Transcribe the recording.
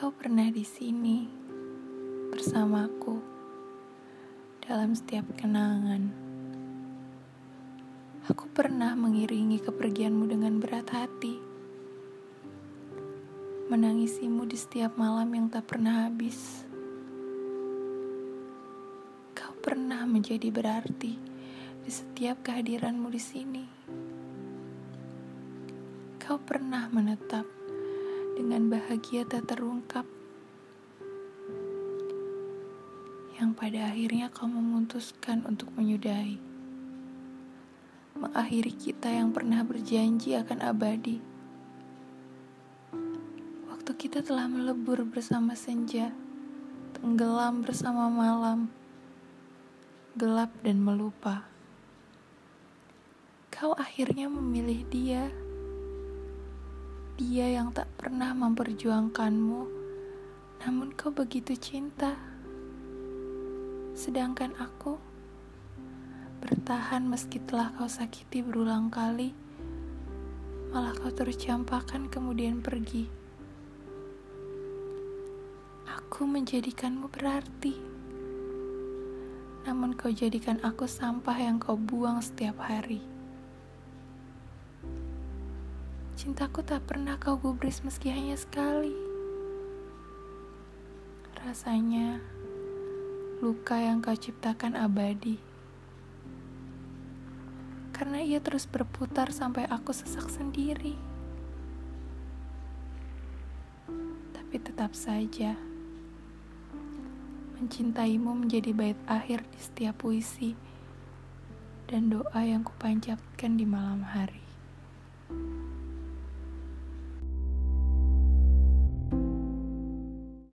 Kau pernah di sini bersamaku dalam setiap kenangan. Aku pernah mengiringi kepergianmu dengan berat hati, menangisimu di setiap malam yang tak pernah habis. Kau pernah menjadi berarti di setiap kehadiranmu di sini. Kau pernah menetap dengan bahagia tak terungkap. Yang pada akhirnya kau memutuskan untuk menyudahi. Mengakhiri kita yang pernah berjanji akan abadi. Waktu kita telah melebur bersama senja, tenggelam bersama malam, gelap dan melupa. Kau akhirnya memilih dia dia yang tak pernah memperjuangkanmu, namun kau begitu cinta. Sedangkan aku bertahan meski telah kau sakiti berulang kali, malah kau terus campakkan kemudian pergi. Aku menjadikanmu berarti, namun kau jadikan aku sampah yang kau buang setiap hari. Cintaku tak pernah kau gubris meski hanya sekali. Rasanya luka yang kau ciptakan abadi. Karena ia terus berputar sampai aku sesak sendiri. Tapi tetap saja, mencintaimu menjadi bait akhir di setiap puisi dan doa yang kupanjatkan di malam hari.